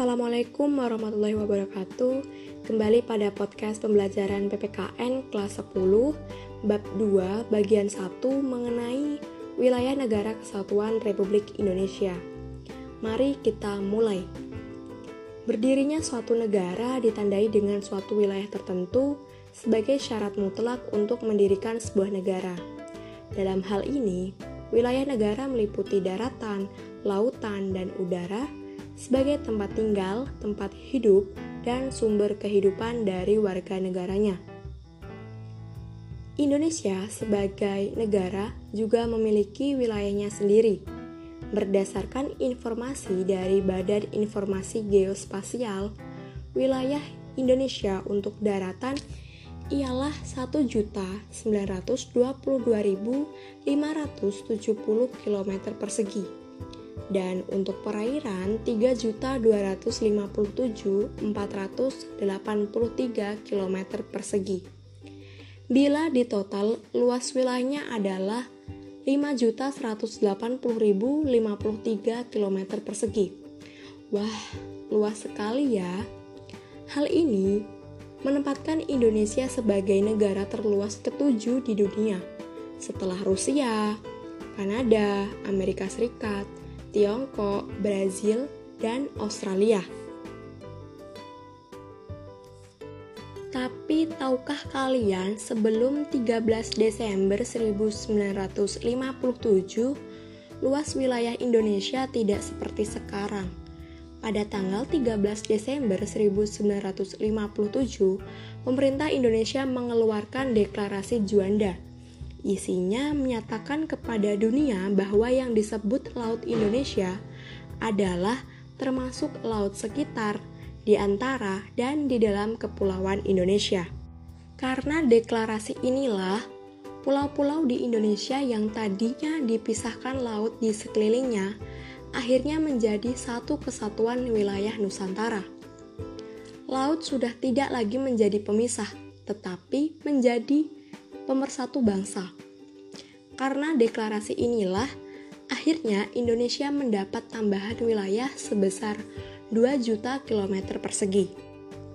Assalamualaikum warahmatullahi wabarakatuh. Kembali pada podcast pembelajaran PPKN kelas 10 Bab 2 bagian 1 mengenai Wilayah Negara Kesatuan Republik Indonesia. Mari kita mulai. Berdirinya suatu negara ditandai dengan suatu wilayah tertentu sebagai syarat mutlak untuk mendirikan sebuah negara. Dalam hal ini, wilayah negara meliputi daratan, lautan, dan udara sebagai tempat tinggal, tempat hidup, dan sumber kehidupan dari warga negaranya. Indonesia sebagai negara juga memiliki wilayahnya sendiri. Berdasarkan informasi dari Badan Informasi Geospasial, wilayah Indonesia untuk daratan ialah 1.922.570 km persegi dan untuk perairan 3.257.483 km persegi. Bila di total luas wilayahnya adalah 5.180.053 km persegi. Wah, luas sekali ya. Hal ini menempatkan Indonesia sebagai negara terluas ketujuh di dunia setelah Rusia, Kanada, Amerika Serikat, Tiongkok, Brazil, dan Australia. Tapi tahukah kalian sebelum 13 Desember 1957 luas wilayah Indonesia tidak seperti sekarang. Pada tanggal 13 Desember 1957, pemerintah Indonesia mengeluarkan deklarasi Juanda Isinya menyatakan kepada dunia bahwa yang disebut Laut Indonesia adalah termasuk laut sekitar, di antara, dan di dalam kepulauan Indonesia. Karena deklarasi inilah, pulau-pulau di Indonesia yang tadinya dipisahkan laut di sekelilingnya akhirnya menjadi satu kesatuan wilayah Nusantara. Laut sudah tidak lagi menjadi pemisah, tetapi menjadi pemersatu bangsa. Karena deklarasi inilah, akhirnya Indonesia mendapat tambahan wilayah sebesar 2 juta kilometer persegi.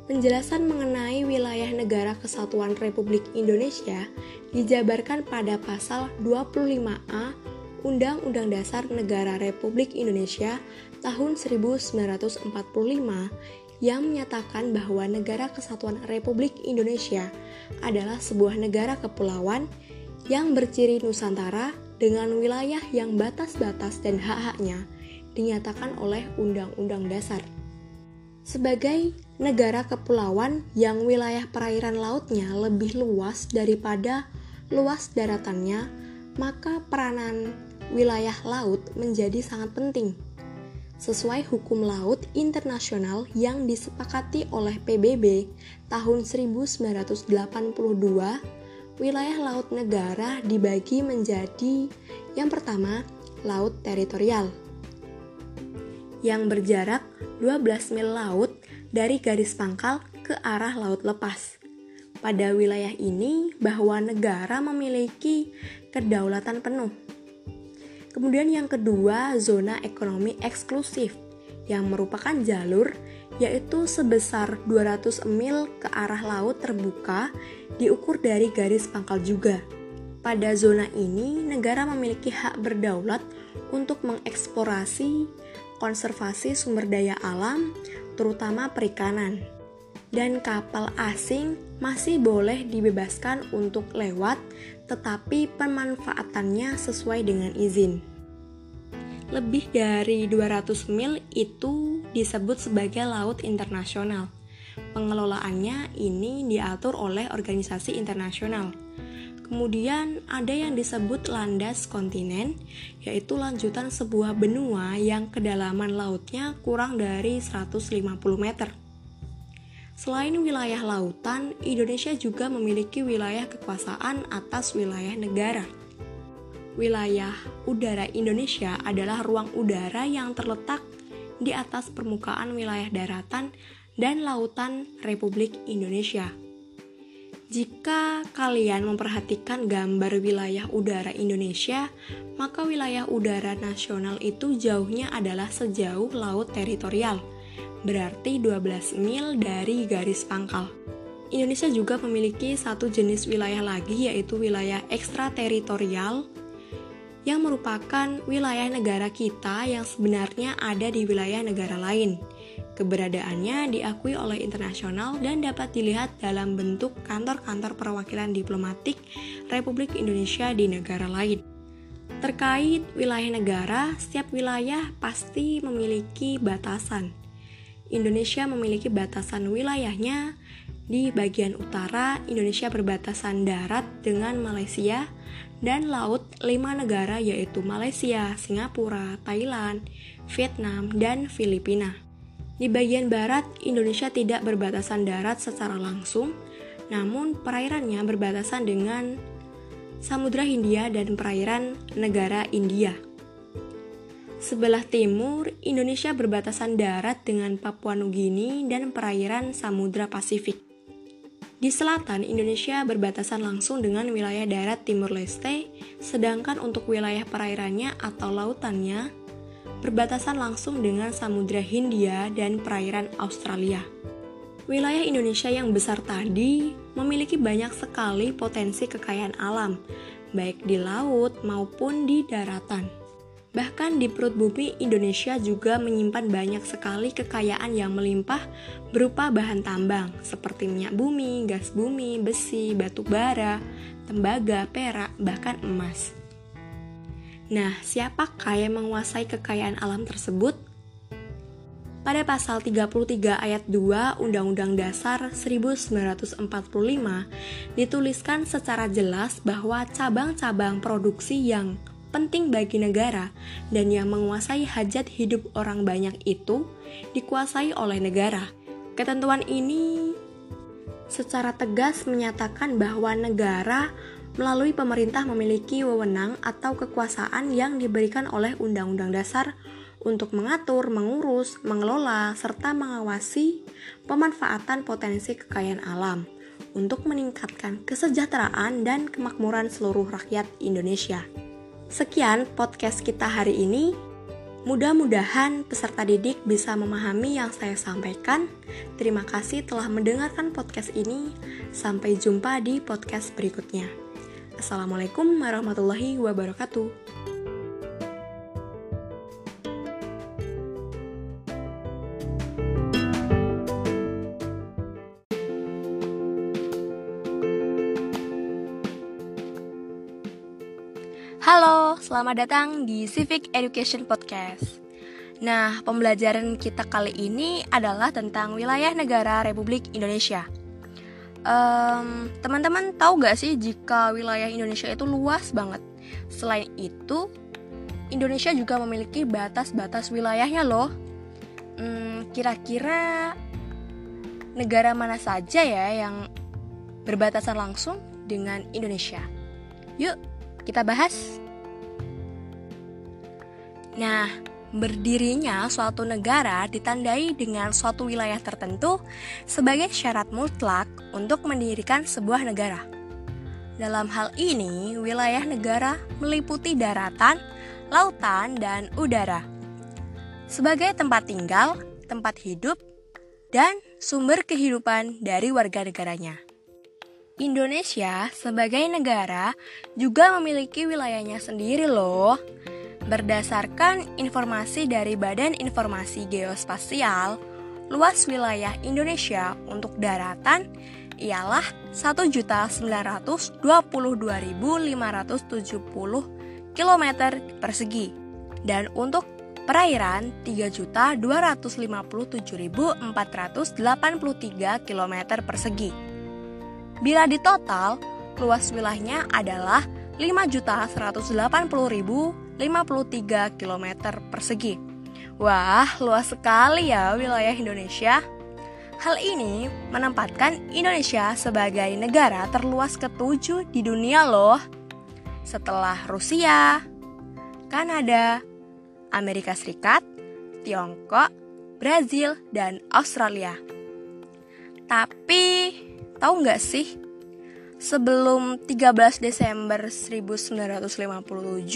Penjelasan mengenai wilayah negara kesatuan Republik Indonesia dijabarkan pada pasal 25A Undang-Undang Dasar Negara Republik Indonesia tahun 1945 yang menyatakan bahwa negara kesatuan Republik Indonesia adalah sebuah negara kepulauan yang berciri Nusantara dengan wilayah yang batas-batas dan hak-haknya dinyatakan oleh Undang-Undang Dasar. Sebagai negara kepulauan yang wilayah perairan lautnya lebih luas daripada luas daratannya, maka peranan wilayah laut menjadi sangat penting sesuai hukum laut internasional yang disepakati oleh PBB tahun 1982, wilayah laut negara dibagi menjadi yang pertama, laut teritorial yang berjarak 12 mil laut dari garis pangkal ke arah laut lepas. Pada wilayah ini, bahwa negara memiliki kedaulatan penuh Kemudian yang kedua, zona ekonomi eksklusif yang merupakan jalur yaitu sebesar 200 mil ke arah laut terbuka diukur dari garis pangkal juga. Pada zona ini, negara memiliki hak berdaulat untuk mengeksplorasi konservasi sumber daya alam, terutama perikanan. Dan kapal asing masih boleh dibebaskan untuk lewat tetapi pemanfaatannya sesuai dengan izin. Lebih dari 200 mil itu disebut sebagai laut internasional. Pengelolaannya ini diatur oleh organisasi internasional. Kemudian ada yang disebut landas kontinen, yaitu lanjutan sebuah benua yang kedalaman lautnya kurang dari 150 meter. Selain wilayah lautan, Indonesia juga memiliki wilayah kekuasaan atas wilayah negara. Wilayah udara Indonesia adalah ruang udara yang terletak di atas permukaan wilayah daratan dan lautan Republik Indonesia. Jika kalian memperhatikan gambar wilayah udara Indonesia, maka wilayah udara nasional itu jauhnya adalah sejauh laut teritorial berarti 12 mil dari garis pangkal. Indonesia juga memiliki satu jenis wilayah lagi yaitu wilayah ekstrateritorial yang merupakan wilayah negara kita yang sebenarnya ada di wilayah negara lain. Keberadaannya diakui oleh internasional dan dapat dilihat dalam bentuk kantor-kantor perwakilan diplomatik Republik Indonesia di negara lain. Terkait wilayah negara, setiap wilayah pasti memiliki batasan. Indonesia memiliki batasan wilayahnya di bagian utara, Indonesia berbatasan darat dengan Malaysia, dan laut lima negara yaitu Malaysia, Singapura, Thailand, Vietnam, dan Filipina. Di bagian barat, Indonesia tidak berbatasan darat secara langsung, namun perairannya berbatasan dengan Samudra Hindia dan perairan negara India. Sebelah timur, Indonesia berbatasan darat dengan Papua Nugini dan perairan Samudra Pasifik. Di selatan, Indonesia berbatasan langsung dengan wilayah darat Timur Leste, sedangkan untuk wilayah perairannya atau lautannya berbatasan langsung dengan Samudra Hindia dan perairan Australia. Wilayah Indonesia yang besar tadi memiliki banyak sekali potensi kekayaan alam, baik di laut maupun di daratan. Bahkan di perut bumi, Indonesia juga menyimpan banyak sekali kekayaan yang melimpah berupa bahan tambang seperti minyak bumi, gas bumi, besi, batu bara, tembaga, perak, bahkan emas. Nah, siapakah yang menguasai kekayaan alam tersebut? Pada pasal 33 ayat 2 Undang-Undang Dasar 1945 dituliskan secara jelas bahwa cabang-cabang produksi yang penting bagi negara dan yang menguasai hajat hidup orang banyak itu dikuasai oleh negara. Ketentuan ini secara tegas menyatakan bahwa negara melalui pemerintah memiliki wewenang atau kekuasaan yang diberikan oleh Undang-Undang Dasar untuk mengatur, mengurus, mengelola, serta mengawasi pemanfaatan potensi kekayaan alam untuk meningkatkan kesejahteraan dan kemakmuran seluruh rakyat Indonesia. Sekian podcast kita hari ini. Mudah-mudahan peserta didik bisa memahami yang saya sampaikan. Terima kasih telah mendengarkan podcast ini. Sampai jumpa di podcast berikutnya. Assalamualaikum warahmatullahi wabarakatuh. Selamat datang di Civic Education Podcast. Nah, pembelajaran kita kali ini adalah tentang wilayah negara Republik Indonesia. Um, teman-teman tahu gak sih jika wilayah Indonesia itu luas banget? Selain itu, Indonesia juga memiliki batas-batas wilayahnya loh. Hmm, kira-kira negara mana saja ya yang berbatasan langsung dengan Indonesia? Yuk, kita bahas. Nah, berdirinya suatu negara ditandai dengan suatu wilayah tertentu sebagai syarat mutlak untuk mendirikan sebuah negara. Dalam hal ini, wilayah negara meliputi daratan, lautan, dan udara. Sebagai tempat tinggal, tempat hidup, dan sumber kehidupan dari warga negaranya. Indonesia sebagai negara juga memiliki wilayahnya sendiri loh. Berdasarkan informasi dari Badan Informasi Geospasial, luas wilayah Indonesia untuk daratan ialah 1.922.570 km persegi dan untuk perairan 3.257.483 km persegi. Bila di total, luas wilayahnya adalah 5.180.053 km persegi. Wah, luas sekali ya wilayah Indonesia. Hal ini menempatkan Indonesia sebagai negara terluas ketujuh di dunia loh. Setelah Rusia, Kanada, Amerika Serikat, Tiongkok, Brazil, dan Australia. Tapi Tahu nggak sih? Sebelum 13 Desember 1957,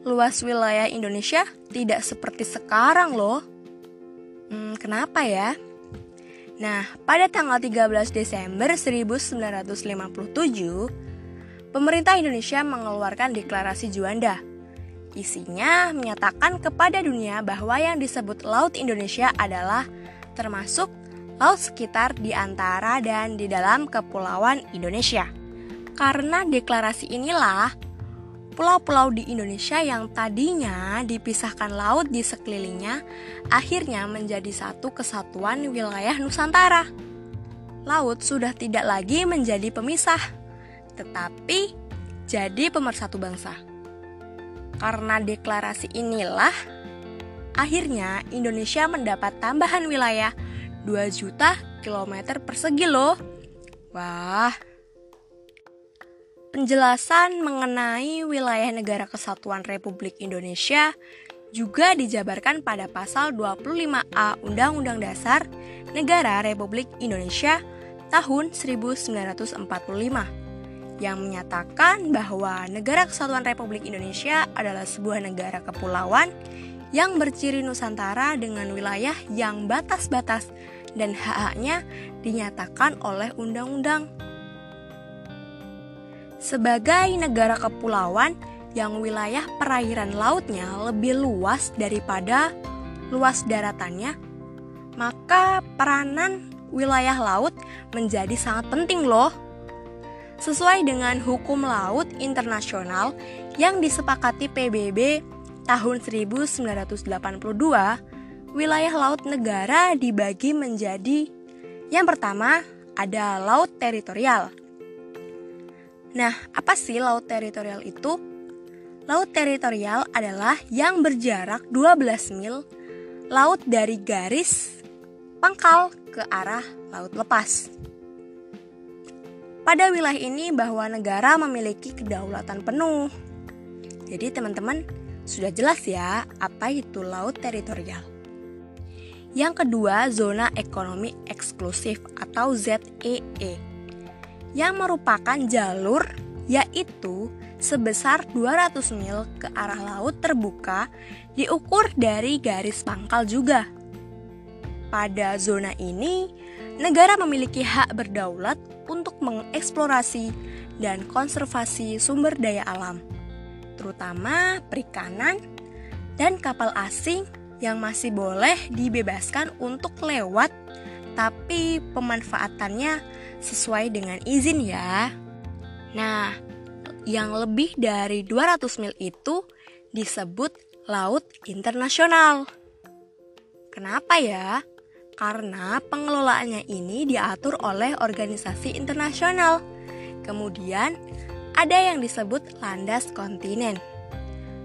luas wilayah Indonesia tidak seperti sekarang loh. Hmm, kenapa ya? Nah, pada tanggal 13 Desember 1957, pemerintah Indonesia mengeluarkan deklarasi Juanda. Isinya menyatakan kepada dunia bahwa yang disebut Laut Indonesia adalah termasuk laut sekitar di antara dan di dalam kepulauan Indonesia. Karena deklarasi inilah pulau-pulau di Indonesia yang tadinya dipisahkan laut di sekelilingnya akhirnya menjadi satu kesatuan wilayah Nusantara. Laut sudah tidak lagi menjadi pemisah, tetapi jadi pemersatu bangsa. Karena deklarasi inilah, akhirnya Indonesia mendapat tambahan wilayah 2 juta kilometer persegi loh. Wah, Penjelasan mengenai wilayah negara kesatuan Republik Indonesia juga dijabarkan pada pasal 25A Undang-Undang Dasar Negara Republik Indonesia tahun 1945 yang menyatakan bahwa negara kesatuan Republik Indonesia adalah sebuah negara kepulauan yang berciri Nusantara dengan wilayah yang batas-batas dan hak-haknya dinyatakan oleh undang-undang sebagai negara kepulauan yang wilayah perairan lautnya lebih luas daripada luas daratannya, maka peranan wilayah laut menjadi sangat penting loh. Sesuai dengan hukum laut internasional yang disepakati PBB tahun 1982, wilayah laut negara dibagi menjadi yang pertama ada laut teritorial, Nah, apa sih laut teritorial itu? Laut teritorial adalah yang berjarak 12 mil laut dari garis pangkal ke arah laut lepas. Pada wilayah ini bahwa negara memiliki kedaulatan penuh. Jadi teman-teman sudah jelas ya apa itu laut teritorial. Yang kedua, zona ekonomi eksklusif atau ZEE yang merupakan jalur yaitu sebesar 200 mil ke arah laut terbuka diukur dari garis pangkal juga. Pada zona ini, negara memiliki hak berdaulat untuk mengeksplorasi dan konservasi sumber daya alam, terutama perikanan dan kapal asing yang masih boleh dibebaskan untuk lewat, tapi pemanfaatannya sesuai dengan izin ya. Nah, yang lebih dari 200 mil itu disebut laut internasional. Kenapa ya? Karena pengelolaannya ini diatur oleh organisasi internasional. Kemudian ada yang disebut landas kontinen.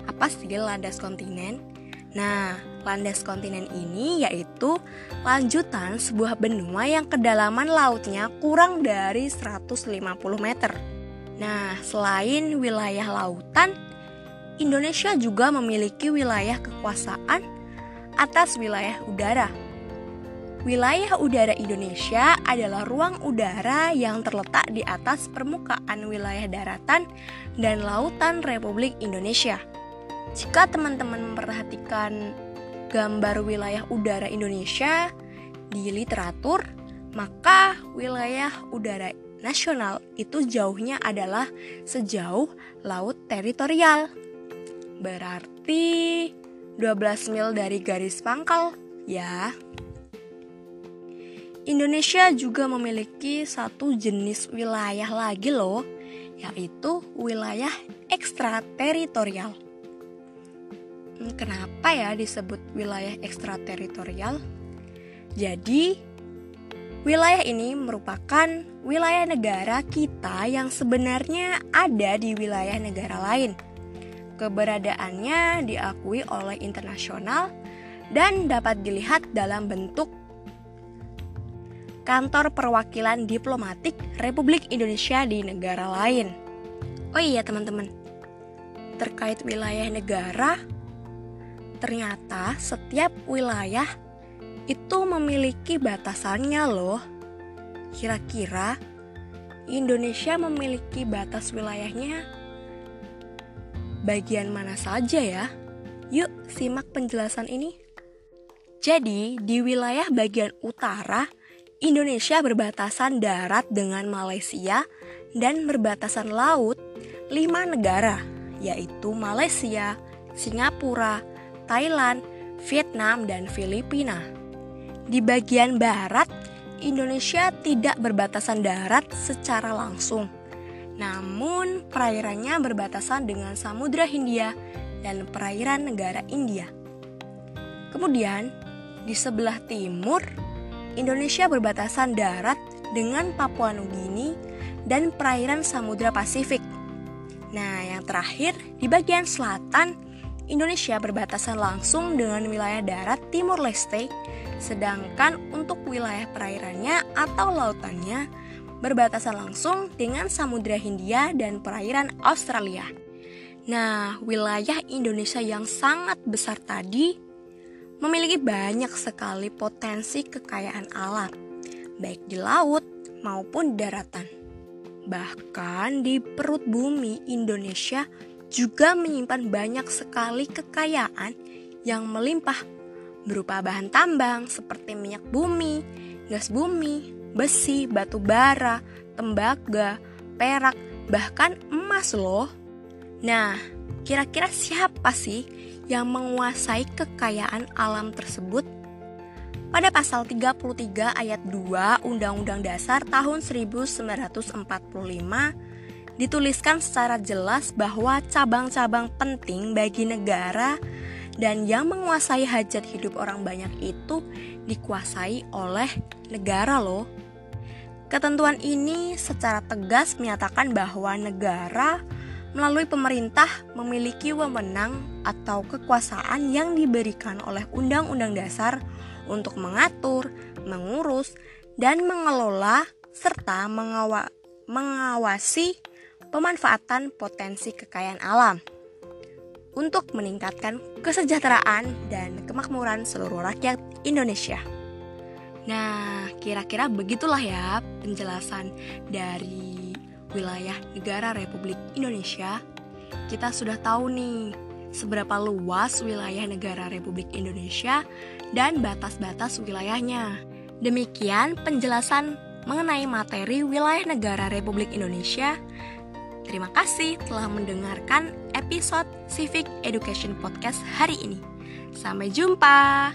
Apa sih landas kontinen? Nah, landas kontinen ini yaitu lanjutan sebuah benua yang kedalaman lautnya kurang dari 150 meter. Nah, selain wilayah lautan, Indonesia juga memiliki wilayah kekuasaan atas wilayah udara. Wilayah udara Indonesia adalah ruang udara yang terletak di atas permukaan wilayah daratan dan lautan Republik Indonesia. Jika teman-teman memperhatikan gambar wilayah udara Indonesia di literatur, maka wilayah udara nasional itu jauhnya adalah sejauh laut teritorial. Berarti 12 mil dari garis pangkal, ya. Indonesia juga memiliki satu jenis wilayah lagi loh, yaitu wilayah ekstrateritorial. Hmm, kenapa ya disebut wilayah ekstrateritorial? Jadi, wilayah ini merupakan wilayah negara kita yang sebenarnya ada di wilayah negara lain. Keberadaannya diakui oleh internasional dan dapat dilihat dalam bentuk kantor perwakilan diplomatik Republik Indonesia di negara lain. Oh iya, teman-teman, terkait wilayah negara, ternyata setiap wilayah itu memiliki batasannya loh. Kira-kira Indonesia memiliki batas wilayahnya bagian mana saja ya? Yuk simak penjelasan ini. Jadi, di wilayah bagian utara, Indonesia berbatasan darat dengan Malaysia dan berbatasan laut lima negara, yaitu Malaysia, Singapura, Thailand, Vietnam, dan Filipina. Di bagian barat, Indonesia tidak berbatasan darat secara langsung, namun perairannya berbatasan dengan Samudra Hindia dan perairan negara India. Kemudian, di sebelah timur, Indonesia berbatasan darat dengan Papua Nugini dan perairan Samudra Pasifik. Nah, yang terakhir, di bagian selatan, Indonesia berbatasan langsung dengan wilayah darat Timur Leste Sedangkan untuk wilayah perairannya atau lautannya berbatasan langsung dengan Samudra Hindia dan perairan Australia. Nah, wilayah Indonesia yang sangat besar tadi memiliki banyak sekali potensi kekayaan alam, baik di laut maupun daratan. Bahkan di perut bumi Indonesia juga menyimpan banyak sekali kekayaan yang melimpah berupa bahan tambang seperti minyak bumi, gas bumi, besi, batu bara, tembaga, perak, bahkan emas loh. Nah, kira-kira siapa sih yang menguasai kekayaan alam tersebut? Pada pasal 33 ayat 2 Undang-Undang Dasar tahun 1945 dituliskan secara jelas bahwa cabang-cabang penting bagi negara dan yang menguasai hajat hidup orang banyak itu dikuasai oleh negara loh. Ketentuan ini secara tegas menyatakan bahwa negara melalui pemerintah memiliki wewenang atau kekuasaan yang diberikan oleh Undang-Undang Dasar untuk mengatur, mengurus, dan mengelola serta mengawa mengawasi pemanfaatan potensi kekayaan alam untuk meningkatkan kesejahteraan dan kemakmuran seluruh rakyat Indonesia. Nah, kira-kira begitulah ya penjelasan dari wilayah negara Republik Indonesia. Kita sudah tahu nih seberapa luas wilayah negara Republik Indonesia dan batas-batas wilayahnya. Demikian penjelasan mengenai materi wilayah negara Republik Indonesia. Terima kasih telah mendengarkan episode Civic Education Podcast hari ini. Sampai jumpa.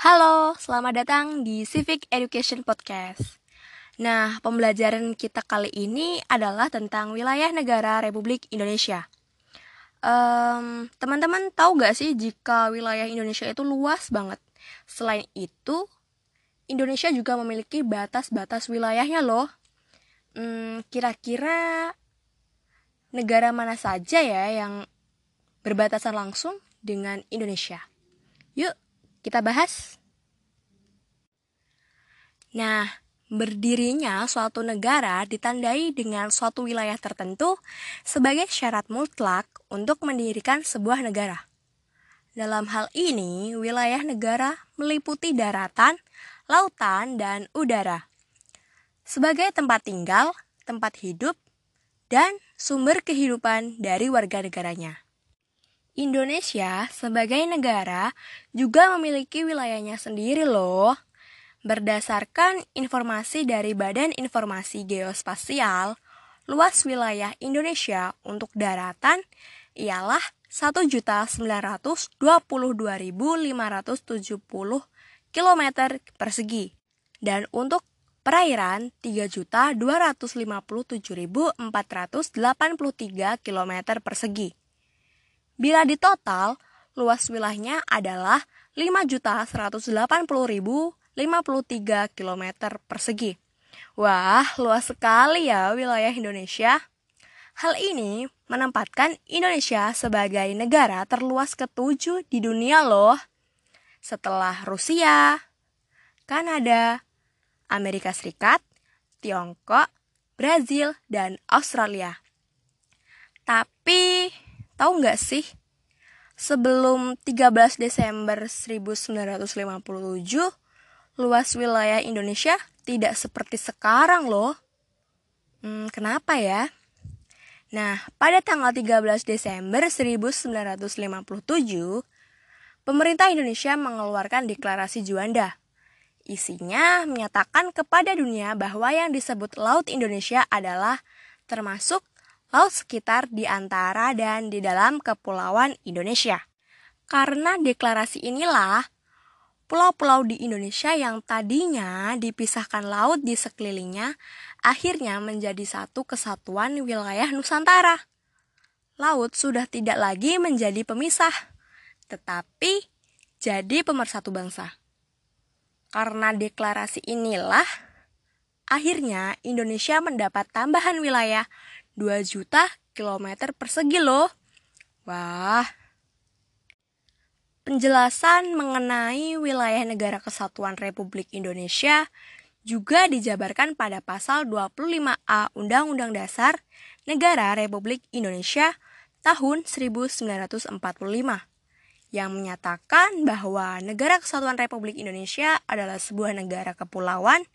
Halo, selamat datang di Civic Education Podcast. Nah, pembelajaran kita kali ini adalah tentang wilayah negara Republik Indonesia. Um, teman-teman tahu gak sih jika wilayah Indonesia itu luas banget? Selain itu, Indonesia juga memiliki batas-batas wilayahnya loh. Hmm, kira-kira negara mana saja ya yang berbatasan langsung dengan Indonesia? Yuk, kita bahas. Nah, Berdirinya suatu negara ditandai dengan suatu wilayah tertentu sebagai syarat mutlak untuk mendirikan sebuah negara. Dalam hal ini, wilayah negara meliputi daratan, lautan, dan udara. Sebagai tempat tinggal, tempat hidup, dan sumber kehidupan dari warga negaranya. Indonesia sebagai negara juga memiliki wilayahnya sendiri loh. Berdasarkan informasi dari Badan Informasi Geospasial, luas wilayah Indonesia untuk daratan ialah 1.922.570 km persegi dan untuk perairan 3.257.483 km persegi. Bila ditotal, luas wilayahnya adalah 5.180.000 53 km persegi. Wah, luas sekali ya wilayah Indonesia. Hal ini menempatkan Indonesia sebagai negara terluas ketujuh di dunia loh. Setelah Rusia, Kanada, Amerika Serikat, Tiongkok, Brazil, dan Australia. Tapi, tahu nggak sih? Sebelum 13 Desember 1957, luas wilayah Indonesia tidak seperti sekarang loh. Hmm, kenapa ya? Nah, pada tanggal 13 Desember 1957, pemerintah Indonesia mengeluarkan deklarasi Juanda. Isinya menyatakan kepada dunia bahwa yang disebut Laut Indonesia adalah termasuk laut sekitar di antara dan di dalam kepulauan Indonesia. Karena deklarasi inilah, pulau-pulau di Indonesia yang tadinya dipisahkan laut di sekelilingnya akhirnya menjadi satu kesatuan wilayah Nusantara. Laut sudah tidak lagi menjadi pemisah, tetapi jadi pemersatu bangsa. Karena deklarasi inilah, akhirnya Indonesia mendapat tambahan wilayah 2 juta kilometer persegi loh. Wah. Penjelasan mengenai wilayah negara kesatuan Republik Indonesia juga dijabarkan pada pasal 25A Undang-Undang Dasar Negara Republik Indonesia tahun 1945 yang menyatakan bahwa Negara Kesatuan Republik Indonesia adalah sebuah negara kepulauan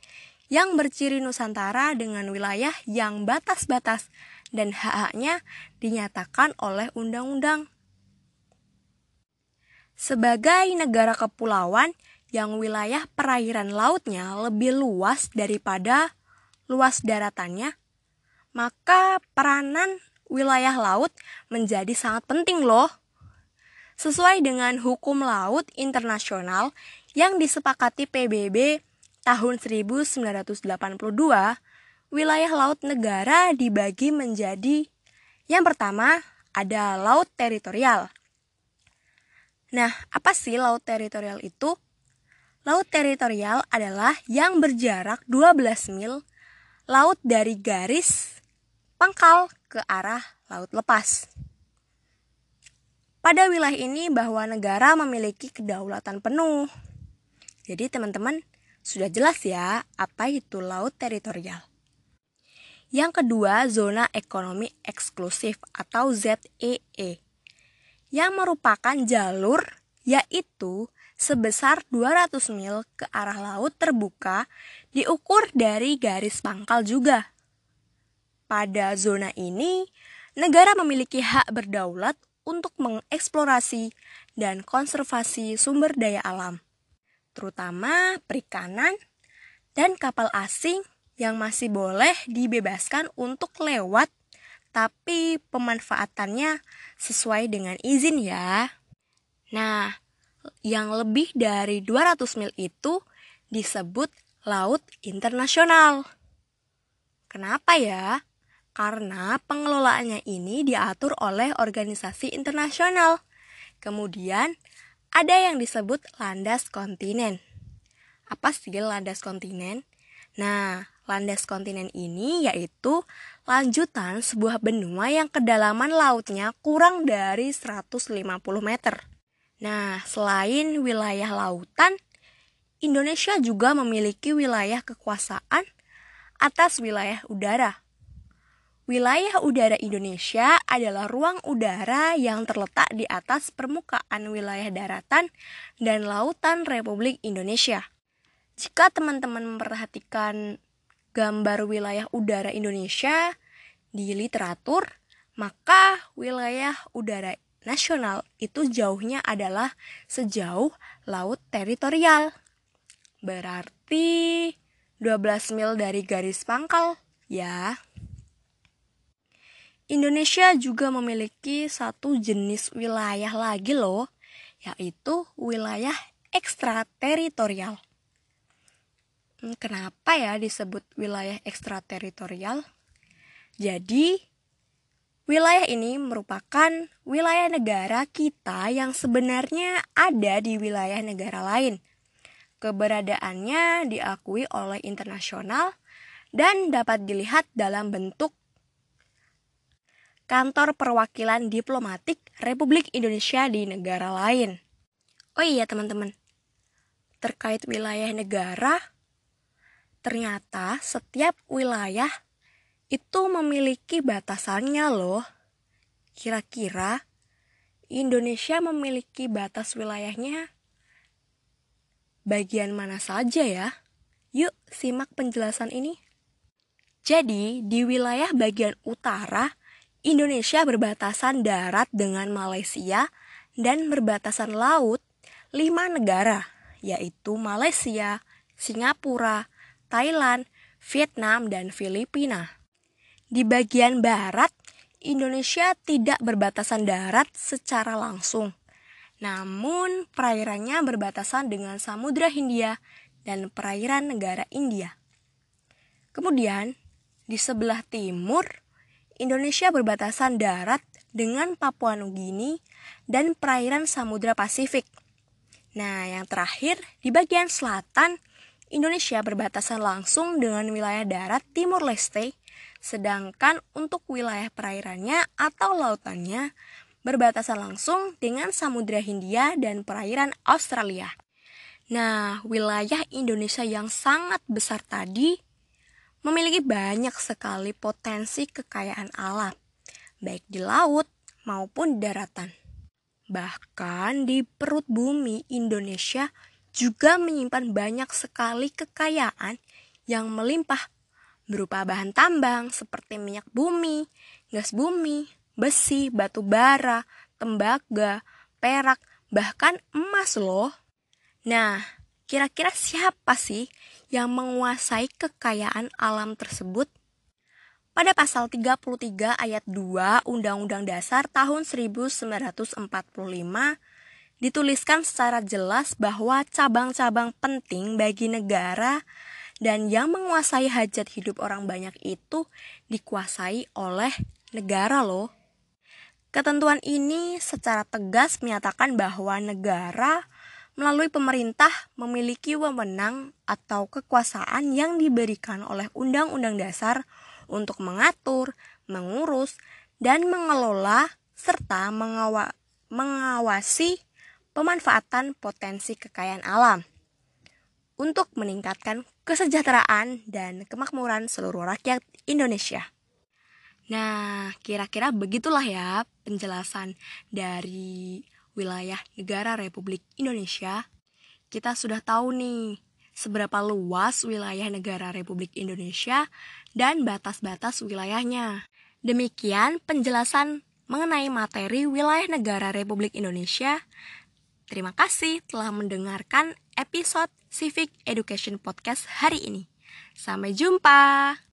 yang berciri Nusantara dengan wilayah yang batas-batas dan hak-haknya dinyatakan oleh undang-undang. Sebagai negara kepulauan yang wilayah perairan lautnya lebih luas daripada luas daratannya, maka peranan wilayah laut menjadi sangat penting loh. Sesuai dengan hukum laut internasional yang disepakati PBB tahun 1982, wilayah laut negara dibagi menjadi yang pertama ada laut teritorial. Nah, apa sih laut teritorial itu? Laut teritorial adalah yang berjarak 12 mil laut dari garis pangkal ke arah laut lepas. Pada wilayah ini bahwa negara memiliki kedaulatan penuh. Jadi teman-teman sudah jelas ya apa itu laut teritorial. Yang kedua, zona ekonomi eksklusif atau ZEE e, yang merupakan jalur yaitu sebesar 200 mil ke arah laut terbuka diukur dari garis pangkal juga. Pada zona ini, negara memiliki hak berdaulat untuk mengeksplorasi dan konservasi sumber daya alam, terutama perikanan dan kapal asing yang masih boleh dibebaskan untuk lewat, tapi pemanfaatannya sesuai dengan izin ya. Nah, yang lebih dari 200 mil itu disebut laut internasional. Kenapa ya? Karena pengelolaannya ini diatur oleh organisasi internasional. Kemudian ada yang disebut landas kontinen. Apa sih landas kontinen? Nah, landas kontinen ini yaitu lanjutan sebuah benua yang kedalaman lautnya kurang dari 150 meter. Nah, selain wilayah lautan, Indonesia juga memiliki wilayah kekuasaan atas wilayah udara. Wilayah udara Indonesia adalah ruang udara yang terletak di atas permukaan wilayah daratan dan lautan Republik Indonesia. Jika teman-teman memperhatikan gambar wilayah udara Indonesia di literatur, maka wilayah udara nasional itu jauhnya adalah sejauh laut teritorial. Berarti 12 mil dari garis pangkal, ya. Indonesia juga memiliki satu jenis wilayah lagi loh, yaitu wilayah ekstrateritorial. Hmm, kenapa ya disebut wilayah ekstrateritorial? Jadi, Wilayah ini merupakan wilayah negara kita yang sebenarnya ada di wilayah negara lain. Keberadaannya diakui oleh internasional dan dapat dilihat dalam bentuk kantor perwakilan diplomatik Republik Indonesia di negara lain. Oh iya teman-teman, terkait wilayah negara, ternyata setiap wilayah itu memiliki batasannya loh. Kira-kira Indonesia memiliki batas wilayahnya bagian mana saja ya? Yuk simak penjelasan ini. Jadi, di wilayah bagian utara, Indonesia berbatasan darat dengan Malaysia dan berbatasan laut lima negara, yaitu Malaysia, Singapura, Thailand, Vietnam, dan Filipina. Di bagian barat, Indonesia tidak berbatasan darat secara langsung. Namun, perairannya berbatasan dengan Samudra Hindia dan perairan negara India. Kemudian, di sebelah timur, Indonesia berbatasan darat dengan Papua Nugini dan perairan Samudra Pasifik. Nah, yang terakhir, di bagian selatan, Indonesia berbatasan langsung dengan wilayah darat Timur Leste, sedangkan untuk wilayah perairannya atau lautannya berbatasan langsung dengan Samudra Hindia dan perairan Australia. Nah, wilayah Indonesia yang sangat besar tadi memiliki banyak sekali potensi kekayaan alam, baik di laut maupun daratan. Bahkan di perut bumi Indonesia juga menyimpan banyak sekali kekayaan yang melimpah berupa bahan tambang seperti minyak bumi, gas bumi, besi, batu bara, tembaga, perak, bahkan emas loh. Nah, kira-kira siapa sih yang menguasai kekayaan alam tersebut? Pada pasal 33 ayat 2 Undang-Undang Dasar tahun 1945 dituliskan secara jelas bahwa cabang-cabang penting bagi negara dan yang menguasai hajat hidup orang banyak itu dikuasai oleh negara loh. Ketentuan ini secara tegas menyatakan bahwa negara melalui pemerintah memiliki wewenang atau kekuasaan yang diberikan oleh Undang-Undang Dasar untuk mengatur, mengurus, dan mengelola serta mengawa mengawasi pemanfaatan potensi kekayaan alam untuk meningkatkan kesejahteraan dan kemakmuran seluruh rakyat Indonesia. Nah, kira-kira begitulah ya penjelasan dari wilayah negara Republik Indonesia, kita sudah tahu nih seberapa luas wilayah negara Republik Indonesia dan batas-batas wilayahnya. Demikian penjelasan mengenai materi wilayah negara Republik Indonesia. Terima kasih telah mendengarkan episode Civic Education Podcast hari ini. Sampai jumpa.